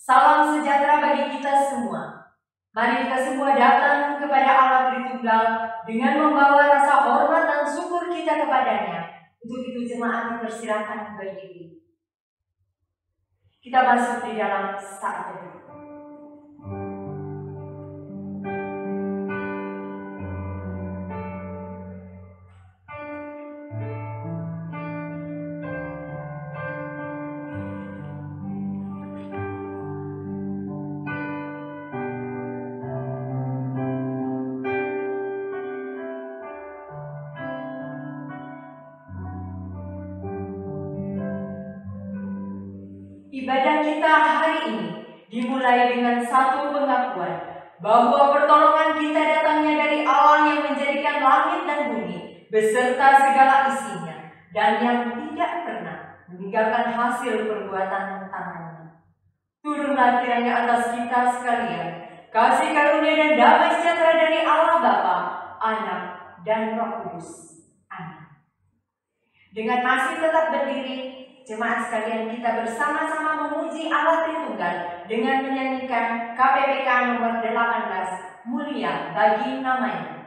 Salam sejahtera bagi kita semua. Mari kita semua datang kepada Allah Tritunggal dengan membawa rasa hormat dan syukur kita kepadanya. Untuk itu jemaat dipersilakan berdiri. Kita masuk di dalam saat teduh. Bahwa pertolongan kita datangnya dari Allah yang menjadikan langit dan bumi beserta segala isinya dan yang tidak pernah meninggalkan hasil perbuatan tangannya. Turunlah kiranya atas kita sekalian kasih karunia dan damai sejahtera dari Allah Bapa, Anak, dan Roh Kudus. Amin. Dengan masih tetap berdiri, Jemaat sekalian kita bersama-sama memuji Allah Tritunggal dengan menyanyikan KPPK nomor 18 Mulia bagi namanya.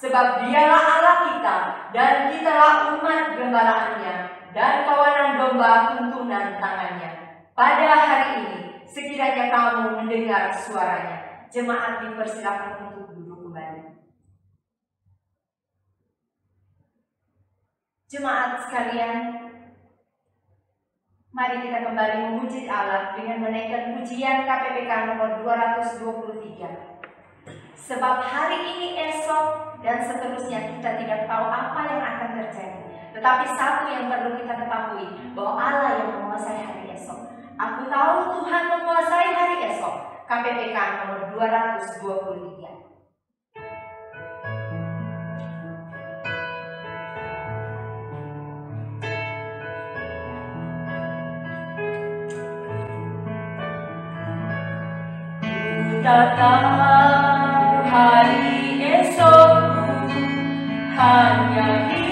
Sebab dialah Allah kita dan kitalah umat gembalaannya dan kawanan domba tuntunan tangannya. Pada hari ini, sekiranya kamu mendengar suaranya, jemaat dipersilakan untuk duduk kembali. Jemaat sekalian, mari kita kembali memuji Allah dengan menaikkan pujian KPPK nomor 223. Sebab hari ini, esok, dan seterusnya kita tidak tahu apa yang akan terjadi. Tetapi satu yang perlu kita ketahui, bahwa Allah yang menguasai hari esok. Aku tahu Tuhan menguasai hari esok. KPPK nomor 223. Datang hari esokku hanya hidup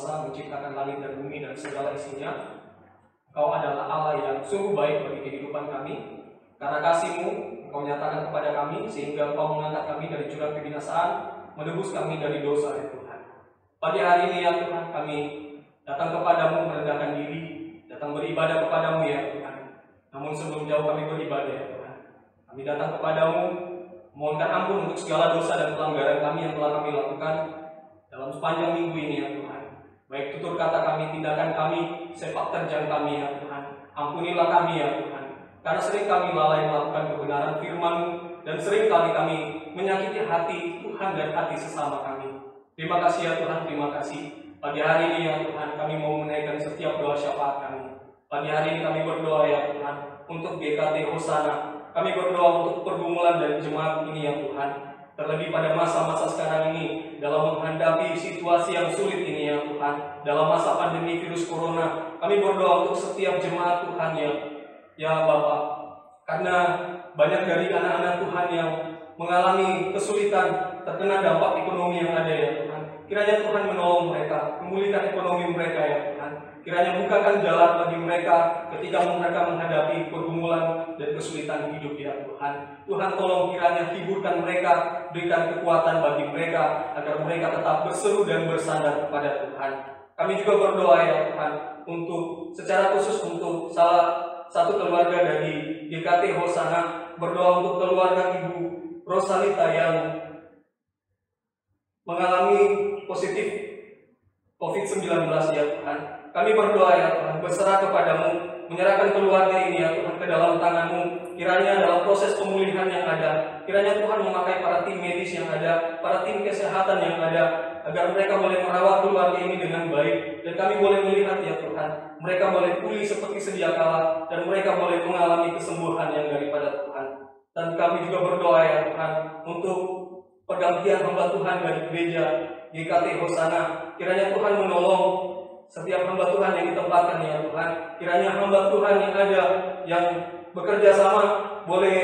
berkuasa menciptakan langit dan bumi dan segala isinya. Engkau adalah Allah yang sungguh baik bagi kehidupan kami. Karena kasihmu, Engkau nyatakan kepada kami, sehingga Engkau mengangkat kami dari jurang kebinasaan, menebus kami dari dosa ya Tuhan. Pagi hari ini ya Tuhan, kami datang kepadamu merendahkan diri, datang beribadah kepadamu ya Tuhan. Namun sebelum jauh kami beribadah ya Tuhan. Kami datang kepadamu, mohonkan ampun untuk segala dosa dan pelanggaran kami yang telah kami lakukan dalam sepanjang minggu ini ya Tuhan. Baik tutur kata kami, tindakan kami, sepak terjang kami ya Tuhan. Ampunilah kami ya Tuhan. Karena sering kami lalai melakukan kebenaran firman dan sering kali kami menyakiti hati Tuhan dan hati sesama kami. Terima kasih ya Tuhan, terima kasih. Pagi hari ini ya Tuhan, kami mau menaikkan setiap doa syafaat kami. Pagi hari ini kami berdoa ya Tuhan untuk GKT Hosana. Kami berdoa untuk pergumulan dari jemaat ini ya Tuhan. Terlebih pada masa-masa sekarang ini dalam menghadapi situasi yang sulit ini ya Tuhan. Dalam masa pandemi virus corona, kami berdoa untuk setiap jemaat Tuhan ya, ya Bapak. Karena banyak dari anak-anak Tuhan yang mengalami kesulitan terkena dampak ekonomi yang ada ya Tuhan. Kiranya Tuhan menolong mereka, memulihkan ekonomi mereka ya Tuhan. Kiranya bukakan jalan bagi mereka ketika mereka menghadapi pergumulan dan kesulitan hidup ya Tuhan. Tuhan tolong kiranya hiburkan mereka, berikan kekuatan bagi mereka agar mereka tetap berseru dan bersandar kepada Tuhan. Kami juga berdoa ya Tuhan untuk secara khusus untuk salah satu keluarga dari GKT Hosana berdoa untuk keluarga Ibu Rosalita yang mengalami positif COVID-19 ya Tuhan. Kami berdoa ya Tuhan, berserah kepadamu, menyerahkan keluarga ini ya Tuhan ke dalam tanganmu. Kiranya dalam proses pemulihan yang ada, kiranya Tuhan memakai para tim medis yang ada, para tim kesehatan yang ada, agar mereka boleh merawat keluarga ini dengan baik. Dan kami boleh melihat ya Tuhan, mereka boleh pulih seperti sedia kala, dan mereka boleh mengalami kesembuhan yang daripada Tuhan. Dan kami juga berdoa ya Tuhan, untuk pergantian hamba Tuhan dari gereja GKT Hosana. Kiranya Tuhan menolong setiap hamba Tuhan yang ditempatkan ya Tuhan. Kiranya hamba Tuhan yang ada yang bekerja sama boleh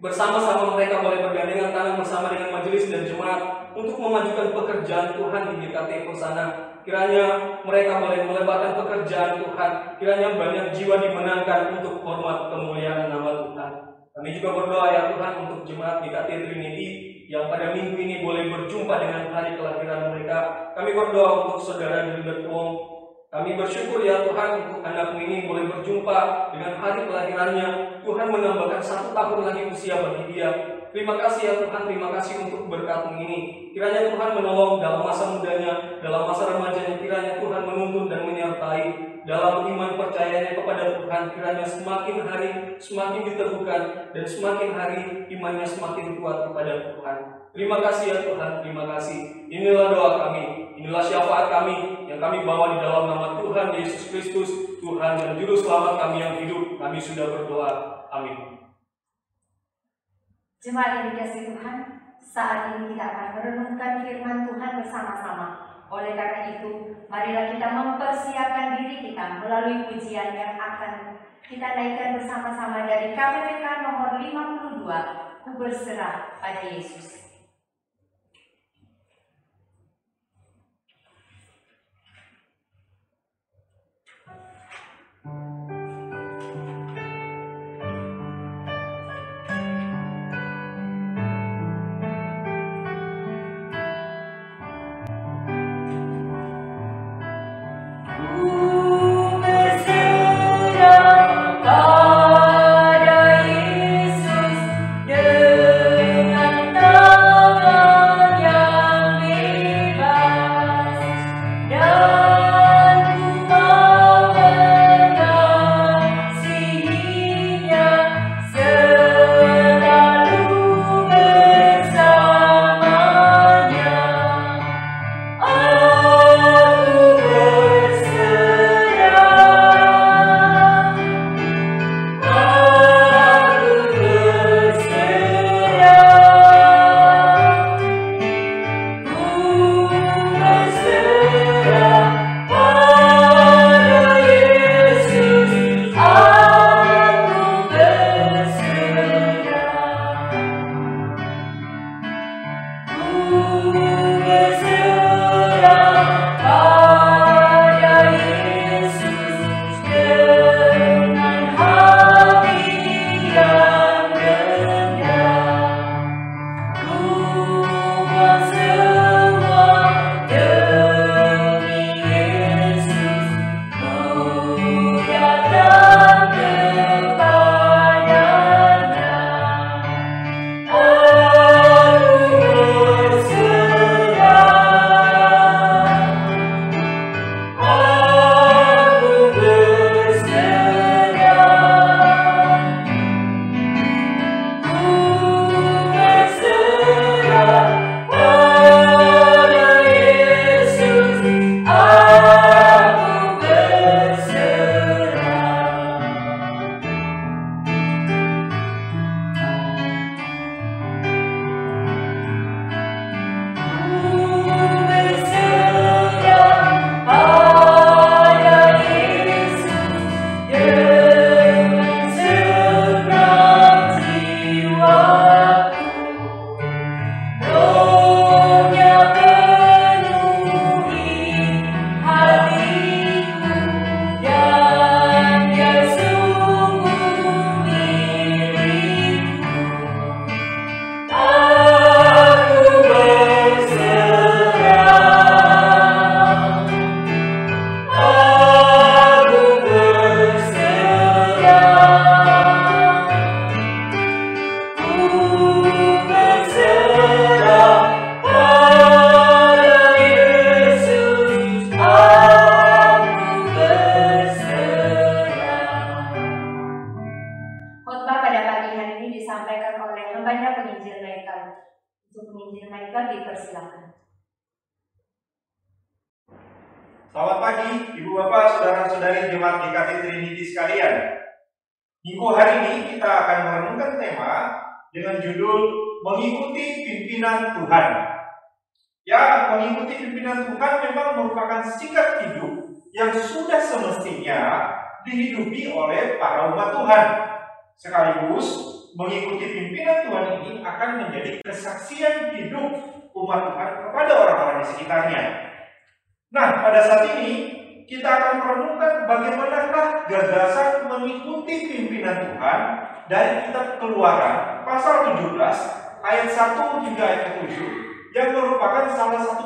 bersama-sama mereka boleh bergandengan tangan bersama dengan majelis dan jemaat untuk memajukan pekerjaan Tuhan di GKT sana. Kiranya mereka boleh melebarkan pekerjaan Tuhan. Kiranya banyak jiwa dimenangkan untuk hormat kemuliaan nama Tuhan. Kami juga berdoa ya Tuhan untuk jemaat GKT Trinity yang pada minggu ini boleh berjumpa dengan hari kelahiran mereka. Kami berdoa untuk saudara Gilbert Wong. Kami bersyukur ya Tuhan untuk anakmu ini boleh berjumpa dengan hari kelahirannya. Tuhan menambahkan satu tahun lagi usia bagi dia. Terima kasih ya Tuhan, terima kasih untuk berkatmu ini. Kiranya Tuhan menolong dalam masa mudanya, dalam masa remajanya. Kiranya Tuhan menuntun dan menyertai dalam iman percayanya kepada Tuhan. Kiranya semakin hari semakin diteguhkan dan semakin hari imannya semakin kuat kepada Tuhan. Terima kasih ya Tuhan, terima kasih. Inilah doa kami, inilah syafaat kami yang kami bawa di dalam nama Tuhan Yesus Kristus, Tuhan dan Juru Selamat kami yang hidup. Kami sudah berdoa. Amin. Jemaat yang dikasih Tuhan, saat ini kita akan merenungkan firman Tuhan bersama-sama. Oleh karena itu, marilah kita mempersiapkan diri kita melalui pujian yang akan kita naikkan bersama-sama dari KPPK nomor 52, Ku berserah pada Yesus.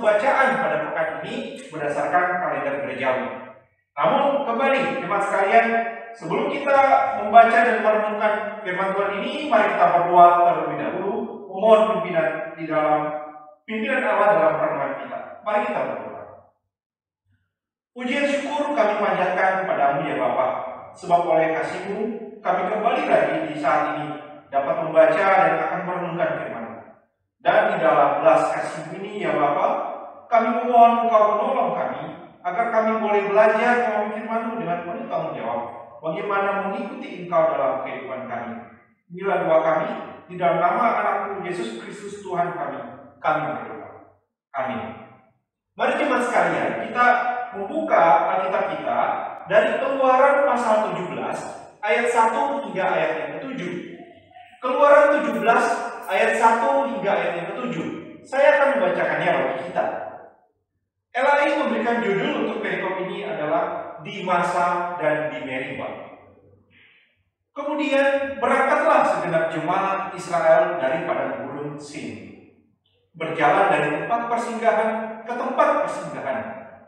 Bacaan pada pekan ini berdasarkan kalender gerejawi. Namun kembali jemaat sekalian, sebelum kita membaca dan merenungkan firman Tuhan ini, mari kita berdoa terlebih dahulu memohon pimpinan di dalam pimpinan Allah dalam renungan kita. Mari kita berdoa. Pujian syukur kami panjatkan kepadamu ya Bapak, sebab oleh kasihmu kami kembali lagi di saat ini dapat membaca dan akan merenungkan firman Dan di dalam belas kasih ini ya Bapak, kami memohon Engkau menolong kami agar kami boleh belajar firman dengan penuh tanggung jawab bagaimana mengikuti Engkau dalam kehidupan kami. Inilah doa kami di dalam nama anakmu Yesus Kristus Tuhan kami. Kami berdoa. Amin. Mari jemaat sekalian, kita membuka Alkitab kita dari Keluaran pasal 17 ayat 1 hingga ayat yang ke-7. Keluaran 17 ayat 1 hingga ayat yang ke-7. Saya akan membacakannya bagi kita. LAI memberikan judul untuk perikop ini adalah di masa dan di Meriba. Kemudian berangkatlah segenap jemaat Israel dari padang gurun Sin. Berjalan dari tempat persinggahan ke tempat persinggahan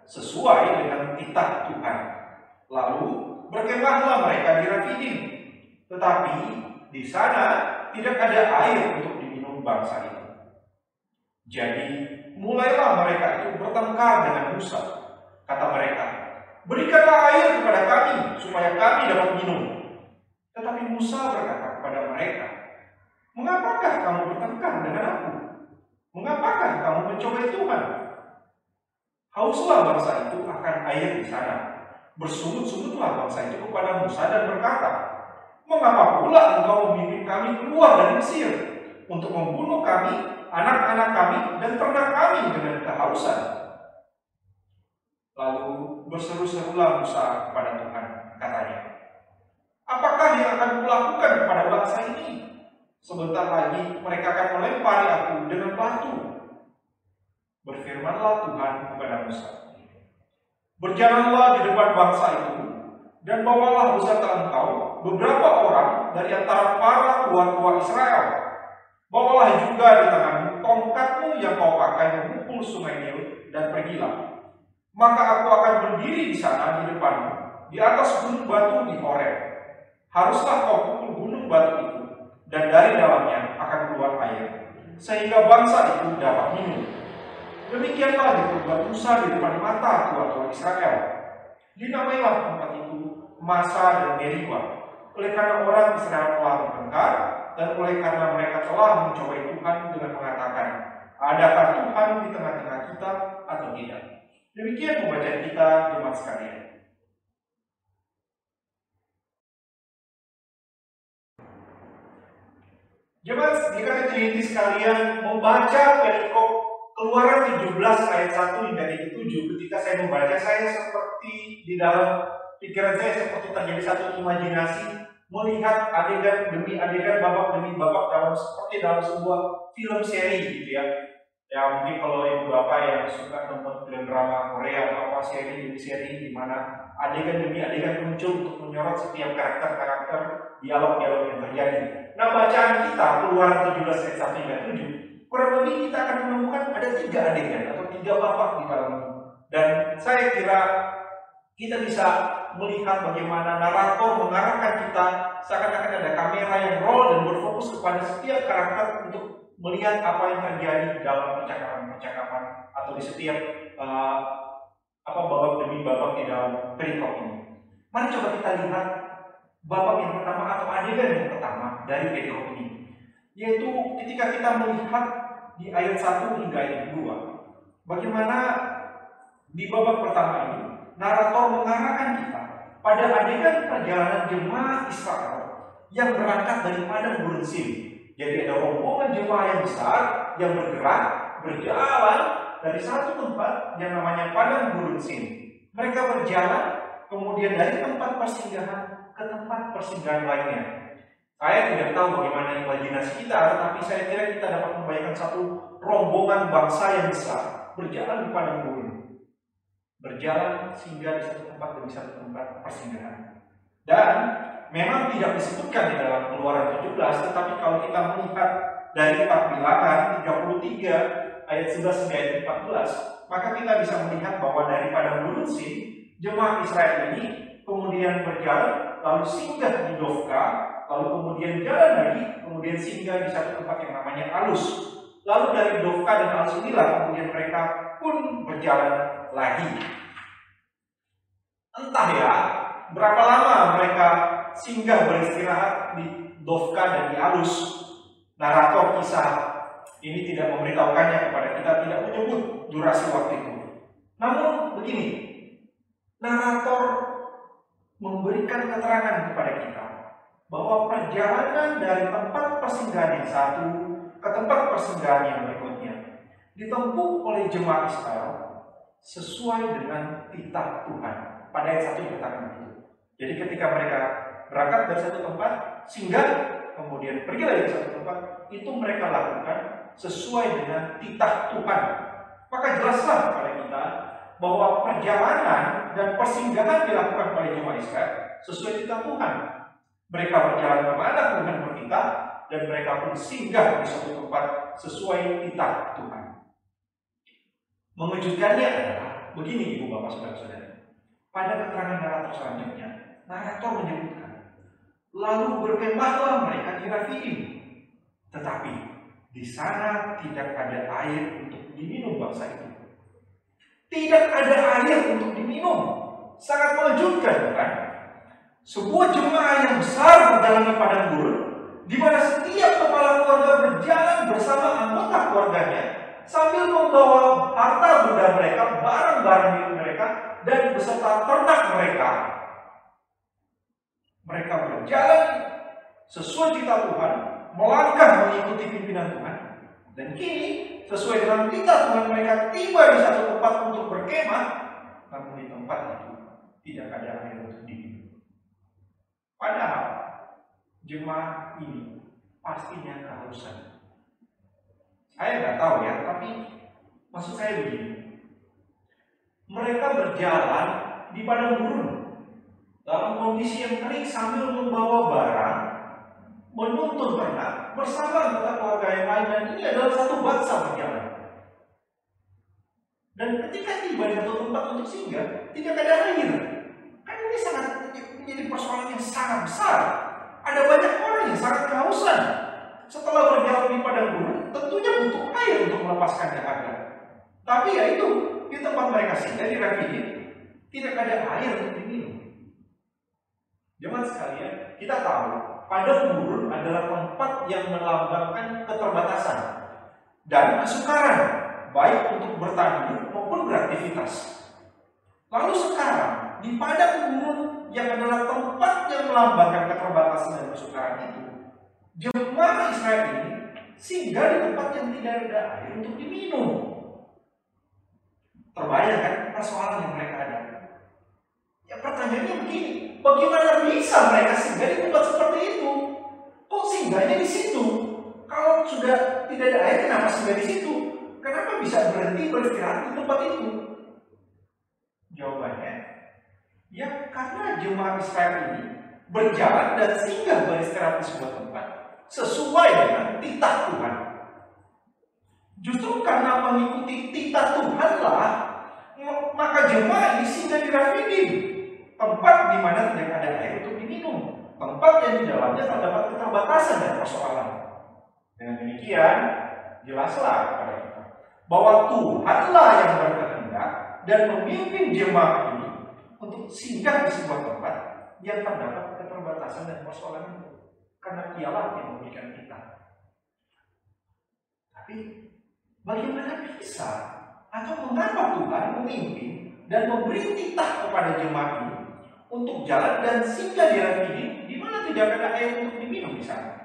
sesuai dengan titah Tuhan. Lalu berkemahlah mereka di Rafidim. Tetapi di sana tidak ada air untuk diminum bangsa itu. Jadi mulailah mereka itu bertengkar dengan Musa. Kata mereka, berikanlah air kepada kami supaya kami dapat minum. Tetapi Musa berkata kepada mereka, mengapakah kamu bertengkar dengan aku? Mengapakah kamu mencobai Tuhan? Hauslah bangsa itu akan air di sana. Bersungut-sungutlah bangsa itu kepada Musa dan berkata, Mengapa pula engkau memimpin kami keluar dari Mesir untuk membunuh kami, anak-anak kami, dan ternak kami dengan kehausan? Lalu berseru-serulah Musa kepada Tuhan, katanya, Apakah yang akan kulakukan kepada bangsa ini? Sebentar lagi mereka akan melempari aku dengan batu Berfirmanlah Tuhan kepada Musa. Berjalanlah di depan bangsa itu, dan bawalah beserta engkau beberapa orang dari antara para tua-tua Israel. Bawalah juga di tanganmu tongkatmu yang kau pakai memukul sungai Nil, dan pergilah. Maka aku akan berdiri di sana di depanmu, di atas gunung batu di Horeb. Haruslah kau pukul gunung batu itu, dan dari dalamnya akan keluar air, sehingga bangsa itu dapat minum. Demikianlah diperbuat Musa di depan mata tua-tua Israel. Dinamailah tempat itu Masa dan Meriba, oleh karena orang Israel telah bertengkar dan oleh karena mereka telah mencobai Tuhan dengan mengatakan, adakah Tuhan di tengah-tengah kita atau tidak? Demikian pembacaan kita, jemaat sekalian. Jemaat jika Trinity sekalian membaca perikop Keluaran 17 ayat 1 hingga ayat 7 ketika saya membaca saya seperti di dalam pikiran saya seperti terjadi satu imajinasi melihat adegan demi adegan babak demi babak dalam seperti dalam sebuah film seri gitu ya. Ya mungkin kalau ibu bapak yang suka nonton film drama Korea atau apa seri demi seri di mana adegan demi adegan muncul untuk menyorot setiap karakter-karakter dialog-dialog yang terjadi. Nah bacaan kita keluaran 17 ayat 1 hingga 7 kurang lebih kita akan menemukan ada tiga adegan atau tiga babak di dalam. Dan saya kira kita bisa melihat bagaimana narator mengarahkan kita seakan-akan ada kamera yang roll dan berfokus kepada setiap karakter untuk melihat apa yang terjadi dalam percakapan-percakapan atau di setiap uh, apa babak demi babak di dalam perikop ini. Mari coba kita lihat babak yang pertama atau adegan yang pertama dari perikop ini, yaitu ketika kita melihat di ayat 1 hingga ayat 2. Bagaimana di babak pertama ini narator mengarahkan kita pada adegan perjalanan jemaah Israel yang berangkat dari padang gurun Sin. Jadi ada rombongan jemaah yang besar yang bergerak berjalan dari satu tempat yang namanya padang gurun Sin. Mereka berjalan kemudian dari tempat persinggahan ke tempat persinggahan lainnya. Saya tidak tahu bagaimana imajinasi kita, tapi saya kira kita dapat membayangkan satu rombongan bangsa yang besar berjalan di padang gurun. Berjalan sehingga di satu tempat demi satu tempat persinggahan. Dan memang tidak disebutkan di dalam keluaran 17, tetapi kalau kita melihat dari 4 bilangan 33 ayat 11 sampai ayat 14, maka kita bisa melihat bahwa dari padang gurun Sin, jemaah Israel ini kemudian berjalan lalu singgah di Dovka, lalu kemudian jalan lagi, kemudian singgah di satu tempat yang namanya Alus. Lalu dari Dovka dan Alus inilah kemudian mereka pun berjalan lagi. Entah ya, berapa lama mereka singgah beristirahat di Dovka dan di Alus. Narator kisah ini tidak memberitahukannya kepada kita, tidak menyebut durasi waktu itu. Namun begini, narator memberikan keterangan kepada kita bahwa perjalanan dari tempat persinggahan yang satu ke tempat persinggahan yang berikutnya ditempuh oleh jemaat Israel sesuai dengan titah Tuhan. Pada ayat 1 dikatakan itu. Jadi ketika mereka berangkat dari satu tempat, singgah, kemudian pergi lagi ke satu tempat, itu mereka lakukan sesuai dengan titah Tuhan. Maka jelaslah kepada kita bahwa perjalanan dan persinggahan dilakukan oleh jemaat Israel sesuai titah Tuhan. Mereka berjalan ke mana Tuhan bertitah dan mereka pun singgah di suatu tempat sesuai titah Tuhan. Mengejutkannya adalah begini ibu bapak saudara-saudara. Pada keterangan narator selanjutnya, narator menyebutkan, lalu berkemahlah mereka di Rafidim. Tetapi di sana tidak ada air untuk diminum bangsa itu. Tidak ada air untuk diminum. Sangat mengejutkan, bukan? Sebuah jemaah yang besar berjalan di padang gurun, di mana setiap kepala keluarga berjalan bersama anggota keluarganya sambil membawa harta benda mereka, barang-barang milik mereka, dan beserta ternak mereka. Mereka berjalan sesuai cita Tuhan, melangkah mengikuti pimpinan Tuhan, dan kini sesuai dengan cita Tuhan mereka tiba di satu tempat untuk berkemah, namun di tempat itu tidak ada air untuk diminum. Padahal jemaah ini pastinya kehausan. Saya nggak tahu ya, tapi maksud saya begini. Mereka berjalan di padang gurun dalam kondisi yang kering sambil membawa barang, menuntun ternak bersama anggota keluarga yang lain dan ini adalah satu bangsa berjalan. Dan ketika tiba di satu tempat untuk singgah, tidak ada air. Kan ini sangat menjadi persoalan yang sangat besar. Ada banyak orang yang sangat kehausan. Setelah berjalan di padang gurun, tentunya butuh air untuk melepaskan dahaga. Tapi ya itu, di tempat mereka singgah di Rafidim, tidak ada air untuk diminum. Jemaat sekalian, kita tahu padang gurun adalah tempat yang melambangkan keterbatasan dan kesukaran, baik untuk bertani maupun beraktivitas. Lalu sekarang di padang gurun yang adalah tempat yang melambangkan keterbatasan dan kesukaran itu, jemaah Israel ini singgah di tempat yang tidak ada air untuk diminum. Terbayang kan persoalan yang mereka ada? Ya pertanyaannya begini, bagaimana bisa mereka singgah di tempat seperti itu? Kok singgahnya di situ? Kalau sudah tidak ada air, kenapa singgah di situ? Kenapa bisa berhenti beristirahat di tempat itu? Jawabannya, ya karena jemaah Israel ini berjalan dan singgah beristirahat di sebuah tempat sesuai dengan titah Tuhan. Justru karena mengikuti titah Tuhanlah, maka jemaah ini singgah di Rafidim, tempat di mana tidak ada air untuk diminum, tempat yang di dalamnya terdapat keterbatasan dan persoalan. Dengan demikian, jelaslah kepada kita bahwa Tuhanlah yang berkehendak dan memimpin jemaah ini untuk singgah di sebuah tempat yang terdapat keterbatasan dan persoalan itu. Karena dialah yang memberikan kita. Tapi bagaimana bisa atau mengapa Tuhan memimpin dan memberi titah kepada jemaat ini untuk jalan dan singgah di ini di mana tidak ada air untuk diminum di sana.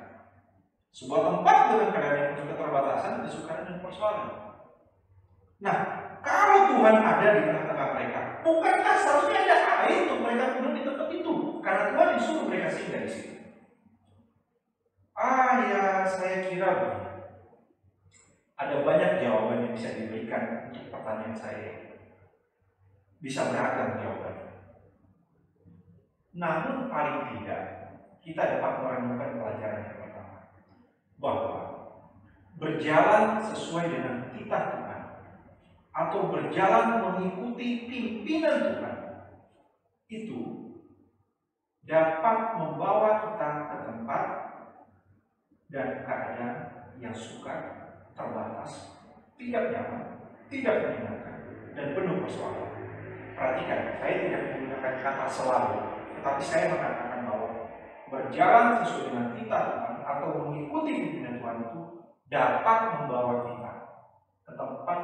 Sebuah tempat dengan keadaan yang penuh keterbatasan, kesukaran dan persoalan. Nah, kalau Tuhan ada di tengah-tengah mereka, bukankah seharusnya ada air untuk mereka minum di tempat itu? Karena Tuhan disuruh mereka singgah di situ. Ah ya, saya kira ada banyak jawaban yang bisa diberikan untuk pertanyaan saya. Bisa beragam jawabannya. Namun paling tidak kita dapat merenungkan pelajaran yang pertama bahwa berjalan sesuai dengan titah Tuhan atau berjalan mengikuti pimpinan Tuhan itu dapat membawa kita ke tempat dan keadaan yang suka terbatas, tidak nyaman, tidak menyenangkan, dan penuh persoalan. Perhatikan, saya tidak menggunakan kata selalu, tetapi saya mengatakan bahwa berjalan sesuai dengan titah atau mengikuti pimpinan Tuhan itu dapat membawa kita ke tempat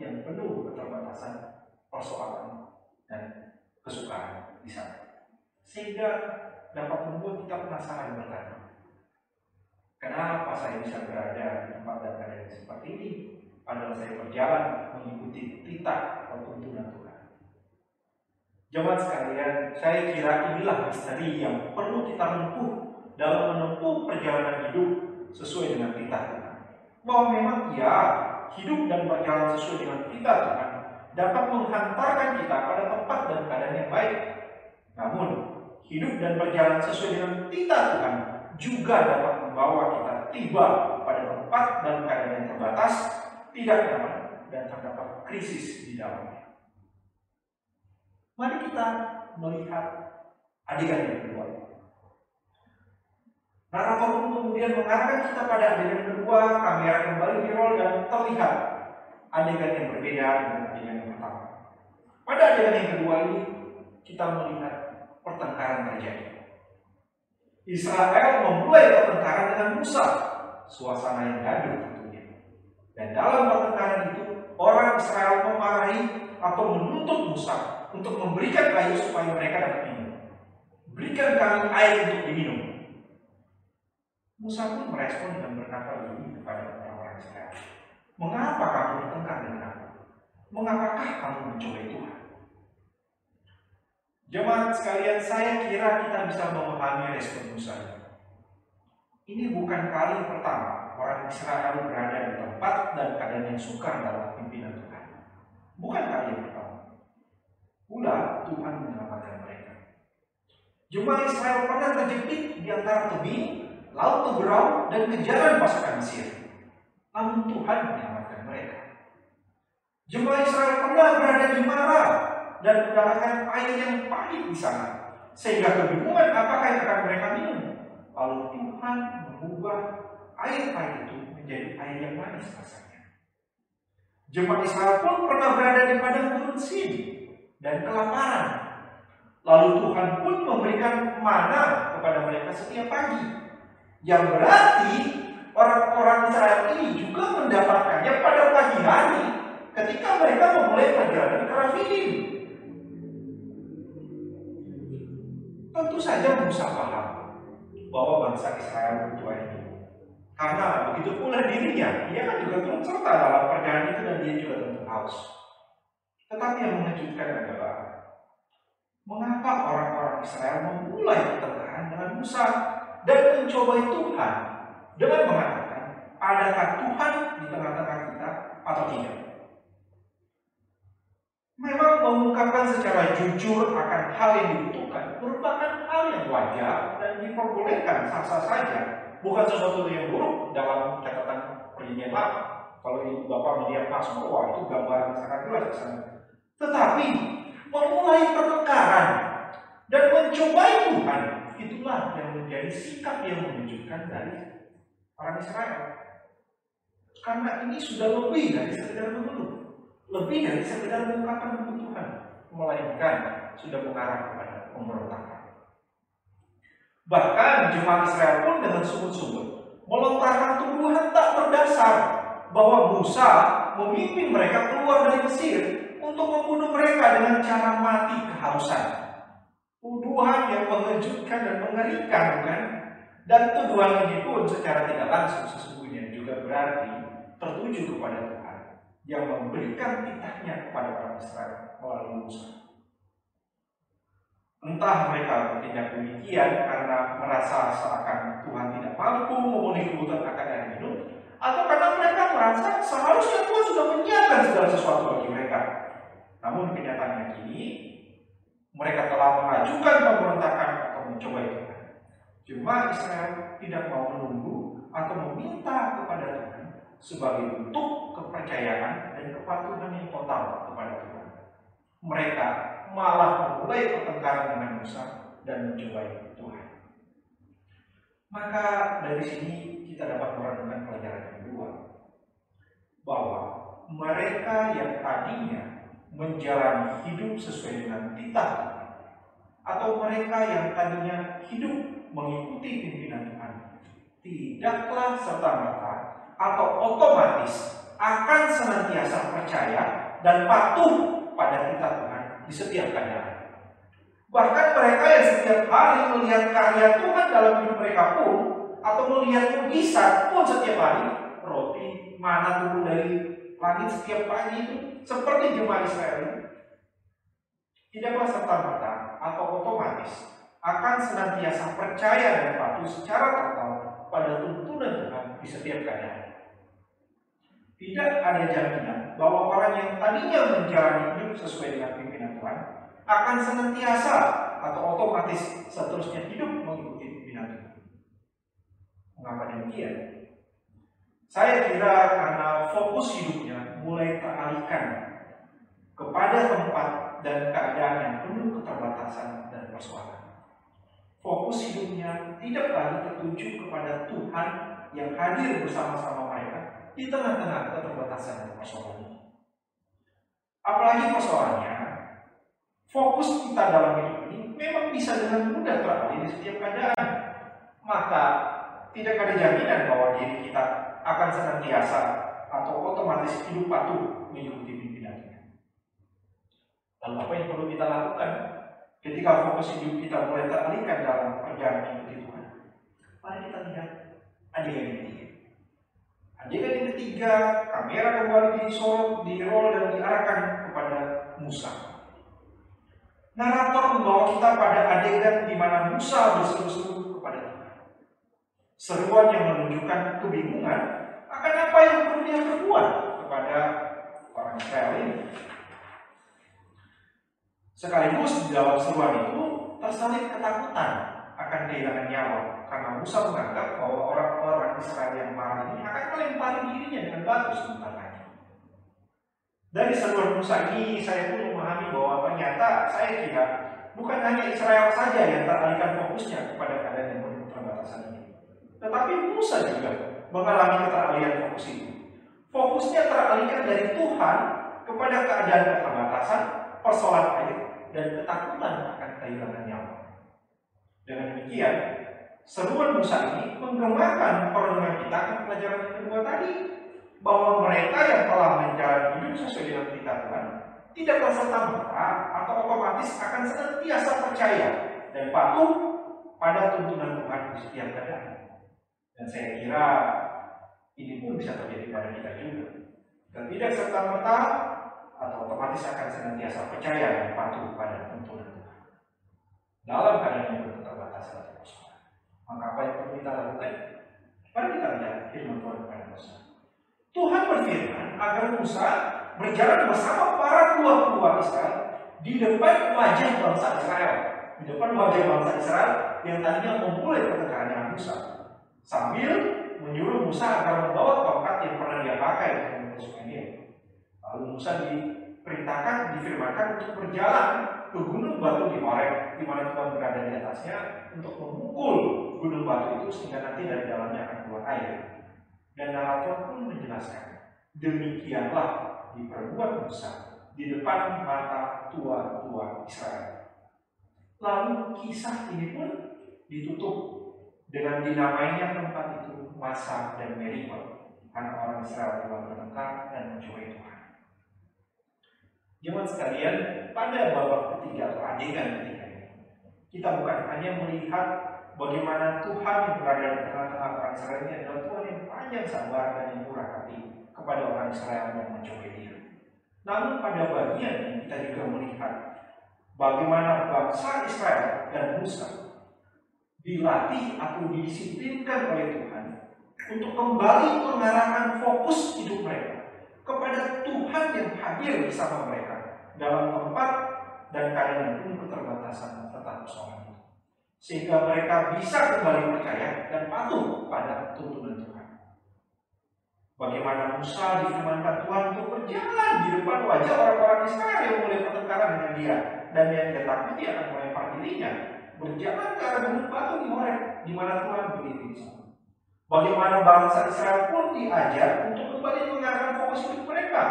yang penuh keterbatasan persoalan dan kesukaan di sana. Sehingga dapat membuat kita penasaran bertanya, kenapa saya bisa berada di tempat dan keadaan seperti ini? Padahal saya berjalan mengikuti titah atau tuntunan Tuhan. Jemaat sekalian, saya kira inilah misteri yang perlu kita menempuh dalam menempuh perjalanan hidup sesuai dengan titah Tuhan. Bahwa memang ya, hidup dan berjalan sesuai dengan titah Tuhan dapat menghantarkan kita pada tempat dan keadaan yang baik. Namun, hidup dan berjalan sesuai dengan titah Tuhan juga dapat membawa kita tiba pada tempat dan keadaan yang terbatas, tidak nyaman, dan terdapat krisis di dalamnya. Mari kita melihat adegan yang kedua. Narator pun kemudian mengarahkan kita pada adegan kedua, kamera kembali di roll dan terlihat adegan yang berbeda dengan adegan yang pertama. Pada adegan yang kedua ini, kita melihat pertengkaran terjadi. Israel memulai pertengkaran dengan Musa, suasana yang gaduh tentunya. Dan dalam pertengkaran itu, orang Israel memarahi atau menuntut Musa untuk memberikan air supaya mereka dapat minum. Berikan kami air untuk diminum. Musa pun merespon dengan berkata begini kepada orang-orang Israel. Mengapa kamu bertengkar dengan aku? Mengapakah kamu mencobai Tuhan? Jemaat sekalian, saya kira kita bisa memahami respon Musa. Ini bukan kali pertama orang Israel berada di tempat dan keadaan yang sukar dalam pimpinan Tuhan. Bukan kali yang pertama. Pula Tuhan menyelamatkan mereka. Jemaat Israel pernah terjepit di antara tebing, laut Teberau, dan kejaran pasukan Mesir. Namun Tuhan menyelamatkan mereka. Jemaat Israel pernah berada di Mara dan mendapatkan air yang pahit di sana. Sehingga kebingungan apakah yang akan mereka minum. Lalu Tuhan mengubah air pahit itu menjadi air yang manis rasanya. Jemaat Israel pun pernah berada di padang gurun Sin dan kelaparan. Lalu Tuhan pun memberikan mana kepada mereka setiap pagi. Yang berarti orang-orang Israel ini juga mendapatkannya pada pagi hari ketika mereka memulai perjalanan ke Rafidim. Tentu saja Musa paham bahwa bangsa Israel butuh air Karena begitu pula dirinya, dia kan juga turut serta dalam perjalanan itu dan dia juga tentu haus. Tetapi yang mengejutkan adalah mengapa orang-orang Israel memulai pertengkaran dengan Musa dan mencobai Tuhan dengan mengatakan, adakah Tuhan di tengah-tengah kita atau tidak? Memang mengungkapkan secara jujur akan hal yang dibutuhkan wajar dan diperbolehkan sah-sah saja, bukan sesuatu yang buruk dalam catatan perjanjian lama. Kalau Bapak melihat Mazmur, wah itu gambaran sangat jelas. Tetapi memulai pertengkaran dan mencobai Tuhan itulah yang menjadi sikap yang menunjukkan dari orang Israel. Karena ini sudah lebih dari sekedar mengeluh, lebih dari sekedar mengungkapkan kebutuhan, melainkan sudah mengarah kepada pemberontakan. Bahkan jemaat Israel pun dengan sungguh-sungguh melontarkan tuduhan tak berdasar bahwa Musa memimpin mereka keluar dari Mesir untuk membunuh mereka dengan cara mati kehausan. Tuduhan yang mengejutkan dan mengerikan, bukan? Dan tuduhan ini pun secara tidak langsung sesungguhnya juga berarti tertuju kepada Tuhan yang memberikan titahnya kepada orang Israel melalui Musa. Entah mereka bertindak demikian karena merasa seakan Tuhan tidak mampu memenuhi kebutuhan akan air minum, atau karena mereka merasa seharusnya Tuhan sudah menyiapkan segala sesuatu bagi mereka. Namun kenyataannya kini mereka telah mengajukan pemberontakan atau mencoba itu. Jemaat Israel tidak mau menunggu atau meminta kepada Tuhan sebagai bentuk kepercayaan dan kepatuhan yang total kepada Tuhan. Mereka malah memulai pertengkaran dengan Musa dan mencobai Tuhan. Maka dari sini kita dapat merenungkan pelajaran yang kedua bahwa mereka yang tadinya menjalani hidup sesuai dengan titah atau mereka yang tadinya hidup mengikuti pimpinan Tuhan tidaklah serta merta atau otomatis akan senantiasa percaya dan patuh pada titah Tuhan di setiap keadaan. Bahkan mereka yang setiap hari melihat karya Tuhan dalam hidup mereka pun atau melihat mujizat pun setiap hari roti mana turun dari langit setiap pagi itu seperti jemaah Israel tidaklah serta merta atau otomatis akan senantiasa percaya dan patuh secara total pada tuntunan Tuhan di setiap keadaan. Tidak ada jaminan bahwa orang yang tadinya menjalani hidup sesuai dengan Tuhan akan senantiasa atau otomatis seterusnya hidup mengikuti pimpinan Tuhan. Mengapa demikian? Saya kira karena fokus hidupnya mulai teralihkan kepada tempat dan keadaan yang penuh keterbatasan dan persoalan fokus hidupnya tidak lagi tertuju kepada Tuhan yang hadir bersama-sama mereka di tengah-tengah keterbatasan dan persoalan. Apalagi persoalannya, fokus kita dalam hidup ini memang bisa dengan mudah beralih di setiap keadaan. Maka tidak ada jaminan bahwa diri kita akan senantiasa atau otomatis hidup patuh mengikuti pimpinannya. Lalu apa yang perlu kita lakukan Ketika fokus hidup kita mulai teralihkan dalam perjalanan mengikuti Tuhan, mari kita lihat adegan yang ketiga. Adegan yang ketiga, kamera kembali disorot, roll dan diarahkan kepada Musa. Narator membawa kita pada adegan di mana Musa berseru-seru kepada Tuhan. Seruan yang menunjukkan kebingungan akan apa yang perlu dia perbuat kepada orang Israel ini. Sekaligus di dalam seruan itu tersalib ketakutan akan kehilangan nyawa karena Musa menganggap bahwa orang-orang Israel yang marah ini akan melempari dirinya dengan batu sebentar lagi. Dari Musa ini saya pun memahami bahwa ternyata saya kira bukan hanya Israel saja yang teralihkan fokusnya kepada keadaan yang penuh keterbatasan ini. Tetapi Musa juga mengalami keteralihan fokus itu. Fokusnya teralihkan dari Tuhan kepada keadaan keterbatasan, persoalan air, dan ketakutan akan kehilangan nyawa. Dengan demikian, seruan Musa ini menggemarkan perlindungan kita akan pelajaran kedua tadi bahwa mereka yang telah menjalani hidup sesuai dengan kita Tuhan tidak serta merta atau otomatis akan senantiasa percaya dan patuh pada tuntunan Tuhan di setiap keadaan. Dan saya kira ini pun bisa terjadi pada kita juga. Dan tidak serta merta atau otomatis akan senantiasa percaya dan patuh pada tuntunan Tuhan. Dalam keadaan yang berketerbatasan atau persoalan. Maka apa yang perlu kita lakukan? Mari kita lihat firman Tuhan kepada Musa. Tuhan berfirman agar Musa berjalan bersama para tua-tua Israel di depan wajah bangsa Israel. Di depan wajah bangsa Israel yang tadinya memulai pertengkaran Musa. Sambil menyuruh Musa agar membawa tongkat yang pernah dia pakai untuk dia. Lalu Musa diperintahkan, difirmankan untuk berjalan ke gunung batu di Horeb, di mana Tuhan berada di atasnya, untuk memukul gunung batu itu sehingga nanti dari dalamnya akan keluar air. Dan narator pun menjelaskan, demikianlah diperbuat Musa di depan mata tua-tua Israel. Lalu kisah ini pun ditutup dengan dinamainya tempat itu Masa dan Meribah karena orang Israel telah bertengkar dan mencuri Tuhan. Jemaat sekalian, pada babak ketiga atau adegan ketiga kita bukan hanya melihat bagaimana Tuhan yang berada di tengah-tengah orang Israel ini adalah Tuhan yang panjang sabar dan yang murah hati kepada orang Israel yang mencobai dia. Namun pada bagian ini kita juga melihat bagaimana bangsa Israel dan Musa dilatih atau didisiplinkan oleh Tuhan untuk kembali mengarahkan fokus hidup mereka kepada Tuhan yang hadir bersama mereka dalam tempat dan keadaan penuh keterbatasan persoalan itu. Sehingga mereka bisa kembali percaya dan patuh pada tuntunan Tuhan. Bagaimana Musa difirmankan Tuhan untuk berjalan di depan wajah orang-orang Israel yang mulai pertengkaran dengan dia dan yang dia takuti akan melempar dirinya berjalan ke arah gunung batu di Horeb di mana Tuhan berdiri di. Bagaimana bangsa Israel pun diajar untuk kembali mengarahkan fokus hidup mereka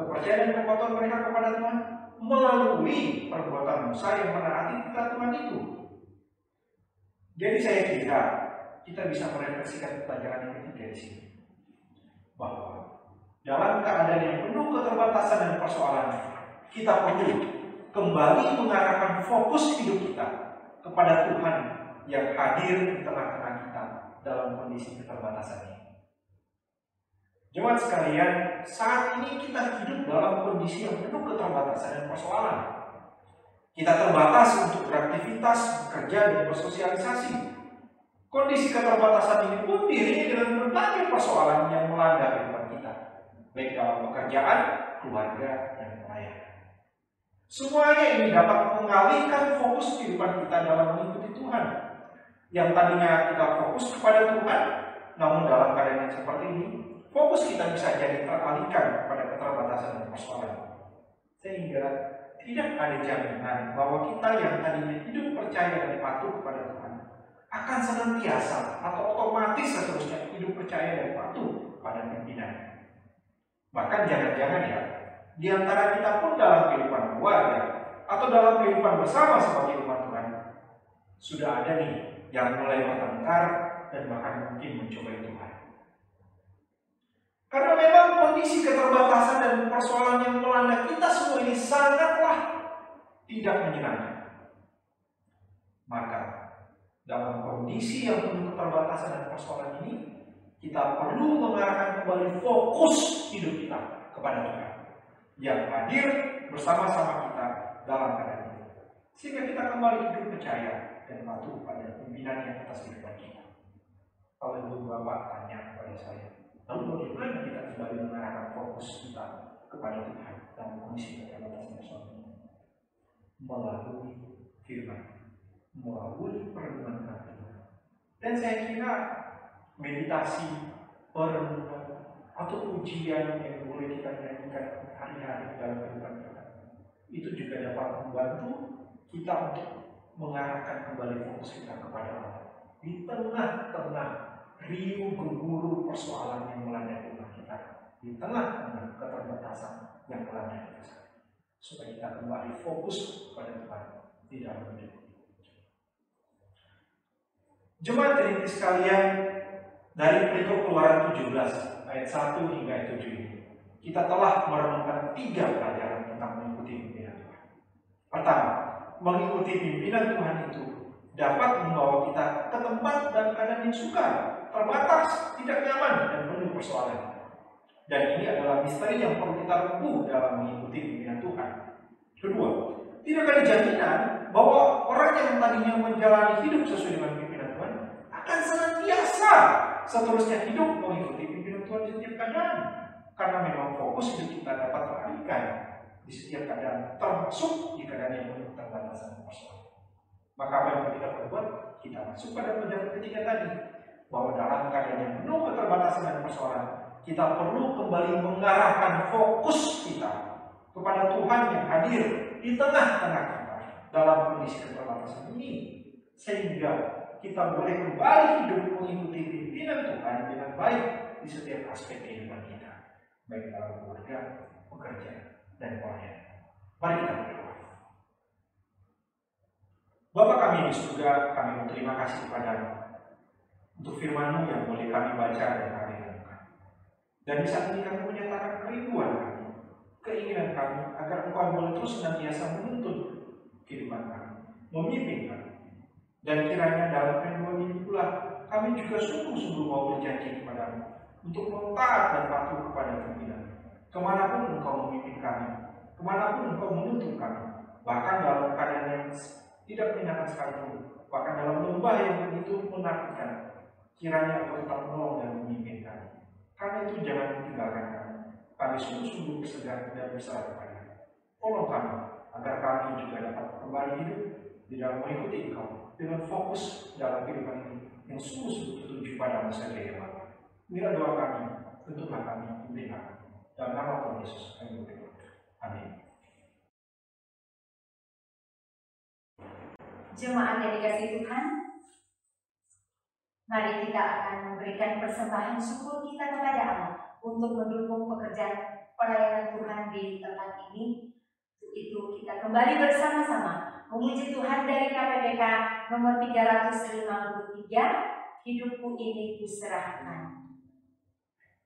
kepercayaan dan kekuatan mereka kepada Tuhan melalui perbuatan Musa yang menaati titah Tuhan itu. Jadi saya kira kita bisa merefleksikan pelajaran yang ketiga di sini bahwa dalam keadaan yang penuh keterbatasan dan persoalan kita perlu kembali mengarahkan fokus hidup kita kepada Tuhan yang hadir di tengah-tengah kita dalam kondisi keterbatasan ini. Jemaat sekalian, saat ini kita hidup dalam kondisi yang penuh keterbatasan dan persoalan. Kita terbatas untuk beraktivitas, bekerja, dan bersosialisasi. Kondisi keterbatasan ini pun dirinya dengan berbagai persoalan yang melanda kehidupan kita, baik dalam pekerjaan, keluarga, dan pelayanan. Semuanya ini dapat mengalihkan fokus kehidupan kita dalam mengikuti Tuhan. Yang tadinya kita fokus kepada Tuhan, namun dalam keadaan yang seperti ini, fokus kita bisa jadi teralihkan pada keterbatasan dan persoalan. Sehingga tidak ada jaminan bahwa kita yang tadinya hidup percaya dan patuh kepada Tuhan akan senantiasa atau otomatis seterusnya hidup percaya dan patuh pada pimpinan. Bahkan jangan-jangan ya, di antara kita pun dalam kehidupan keluarga atau dalam kehidupan bersama sebagai umat Tuhan sudah ada nih yang mulai bertengkar dan bahkan mungkin mencoba Tuhan. Karena memang kondisi keterbatasan dan persoalan yang melanda kita semua ini sangatlah tidak menyenangkan. Maka dalam kondisi yang penuh keterbatasan dan persoalan ini, kita perlu mengarahkan kembali fokus hidup kita kepada Tuhan yang hadir bersama-sama kita dalam keadaan ini. Sehingga kita kembali hidup percaya dan patuh pada pimpinan yang atas kehidupan kita. Kalau ibu bapak tanya kepada saya, lalu bagaimana kita kembali mengarahkan fokus kita kepada Tuhan dalam kondisi keterbatasan persoalan ini? Melalui firman, melalui perenungan Tuhan. Dan saya kira meditasi, perenungan, atau ujian yang boleh kita nyanyikan hari-hari dalam kehidupan kita itu juga dapat membantu kita untuk mengarahkan kembali fokus kita kepada Allah di tengah-tengah riuh gemuruh persoalan yang melanda rumah kita di tengah-tengah keterbatasan yang melanda kita. Supaya kita kembali fokus pada Tuhan di dalam hidup Jemaat ini sekalian dari perikop keluaran 17 ayat 1 hingga ayat 7 ini kita telah merenungkan tiga pelajaran tentang mengikuti pimpinan Tuhan. Pertama, mengikuti pimpinan Tuhan itu dapat membawa kita ke tempat dan keadaan yang sukar, terbatas, tidak nyaman, dan penuh persoalan. Dan ini adalah misteri yang perlu kita rembuh dalam mengikuti pimpinan Tuhan. Kedua, tidak ada jaminan bahwa orang yang tadinya menjalani hidup sesuai dengan pimpinan Tuhan akan senantiasa seterusnya hidup mengikuti pimpinan Tuhan di setiap keadaan. Karena memang fokus hidup kita dapat teralihkan di setiap keadaan, termasuk di keadaan yang penuh keterbatasan persoalan. Maka apa yang kita perbuat? Kita masuk pada pelajaran ketiga tadi, bahwa dalam keadaan yang penuh keterbatasan dan persoalan, kita perlu kembali mengarahkan fokus kita kepada Tuhan yang hadir di tengah-tengah kita dalam kondisi keterbatasan ini, sehingga kita boleh kembali hidup mengikuti pimpinan Tuhan dengan baik di setiap aspek kehidupan kita baik dalam keluarga, pekerjaan, dan pelayanan. Mari kita berdoa. Bapak kami di surga, kami berterima kasih kepada untuk firman-Mu yang boleh kami baca dan kami renungkan. Dan di saat ini kami menyatakan kerinduan kami, keinginan kami agar Engkau boleh terus senantiasa menuntun kehidupan kami, memimpin kami. Dan kiranya dalam kerinduan ini pula kami juga sungguh-sungguh mau berjanji kepadamu untuk taat dan patuh kepada pimpinan. Ke mana pun engkau memimpin kami, ke mana pun engkau menuntun kami, bahkan dalam keadaan yang tidak menyenangkan sekalipun, bahkan dalam lembah yang begitu menakutkan, kiranya engkau tetap menolong dan memimpin kami. Karena itu jangan tinggalkan kami. Kami sungguh-sungguh bersegar dan berserah kepada Tolong kami agar kami juga dapat kembali hidup di dalam mengikuti Engkau dengan fokus dalam kehidupan ini yang sungguh-sungguh tertuju pada masa ya Inilah doa kami, tentulah kami pimpin kami. Dalam nama Tuhan Yesus kami berdoa. Amin. Jemaat yang dikasih Tuhan, mari kita akan memberikan persembahan syukur kita kepada Allah untuk mendukung pekerjaan pelayanan Tuhan di tempat ini. Untuk itu kita kembali bersama-sama memuji Tuhan dari KPPK nomor 353, hidupku ini kuserahkan.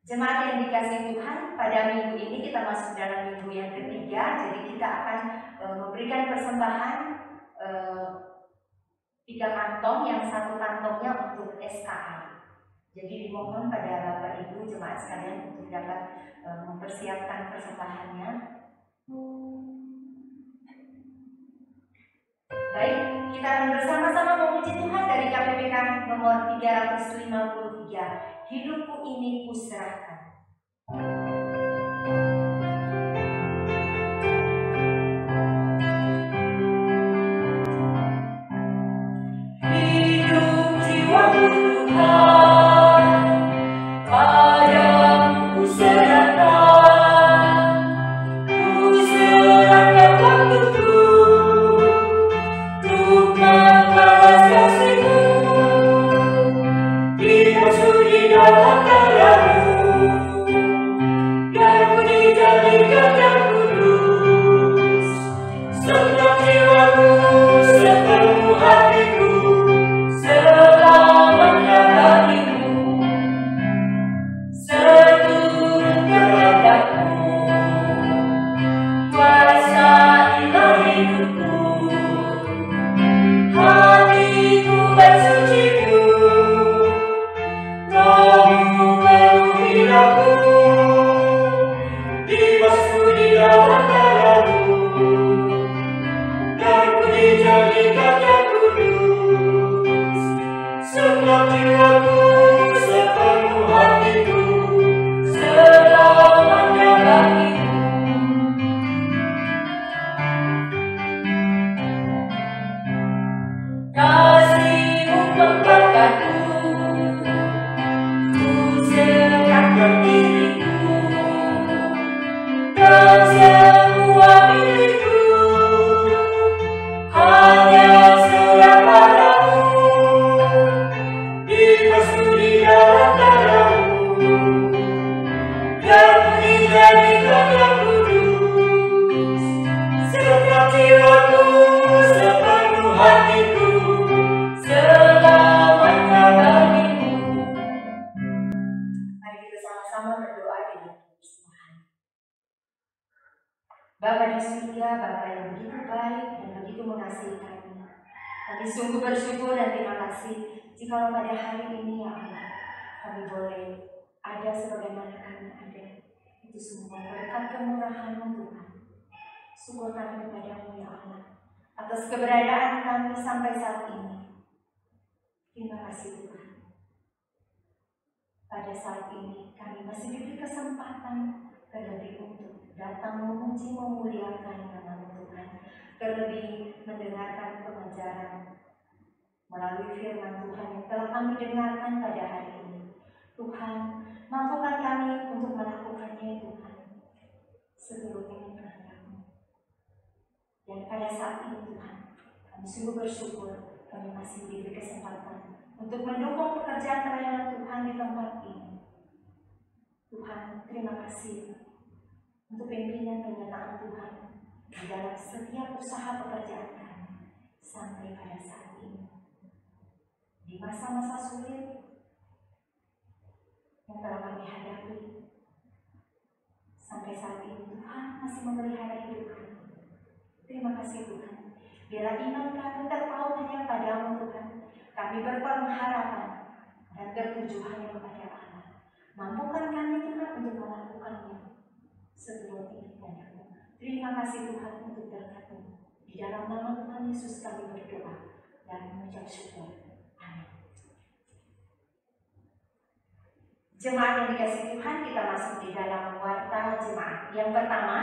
Jemaat yang dikasih Tuhan, pada minggu ini kita masuk dalam minggu yang ketiga, jadi kita akan e, memberikan persembahan e, tiga kantong, yang satu kantongnya untuk SKA. Jadi dimohon pada Bapak Ibu jemaat sekalian untuk dapat e, mempersiapkan persembahannya. Baik, kita akan bersama-sama memuji Tuhan dari KPPK nomor 353 hidupku ini kuserahkan. Keberadaan kami sampai saat ini. Terima kasih Tuhan. Pada saat ini kami masih diberi kesempatan terlebih untuk datang memuji memuliakan nama Tuhan, terlebih mendengarkan pengajaran melalui firman Tuhan yang telah kami dengarkan pada hari ini. Tuhan, mampukan kami untuk melakukannya Tuhan seluruh kehendakmu. Dan pada saat ini Tuhan, sungguh bersyukur kami masih diberi kesempatan untuk mendukung pekerjaan pelayanan Tuhan di tempat ini. Tuhan, terima kasih untuk pimpinan penyertaan Tuhan di dalam setiap usaha pekerjaan kami sampai pada saat ini. Di masa-masa sulit yang telah kami hadapi, masih memelihara hidup kami. Terima kasih Tuhan. Bila iman kami terpaut hanya padamu Tuhan, kami berpengharapan dan tertuju hanya kepada Allah. Mampukan kami Tuhan untuk melakukannya seturut ini padamu. Terima kasih Tuhan untuk berkatmu. Di dalam nama Tuhan Yesus kami berdoa dan mengucap syukur. Amin. Jemaat yang dikasih Tuhan, kita masuk di dalam warta jemaat. Yang pertama,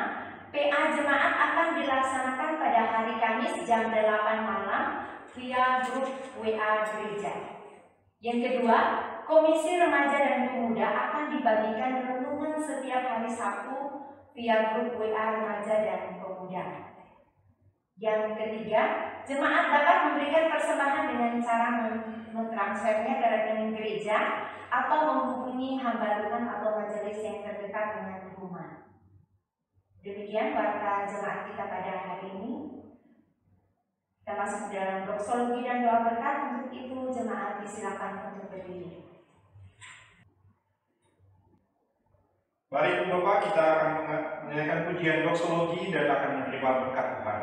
PA jemaat akan dilaksanakan pada hari Kamis jam 8 malam via grup WA gereja. Yang kedua, Komisi Remaja dan Pemuda akan dibagikan renungan setiap hari Sabtu via grup WA Remaja dan Pemuda. Yang ketiga, jemaat dapat memberikan persembahan dengan cara mentransfernya ke rekening gereja atau menghubungi hamba Tuhan atau majelis yang terdekat dengan. Demikian warta jemaat kita pada hari ini. Kita masuk dalam doksologi dan doa berkat. Untuk itu jemaat disilakan untuk berdiri. Mari Bapak kita akan menyanyikan pujian doksologi dan akan menerima berkat Tuhan.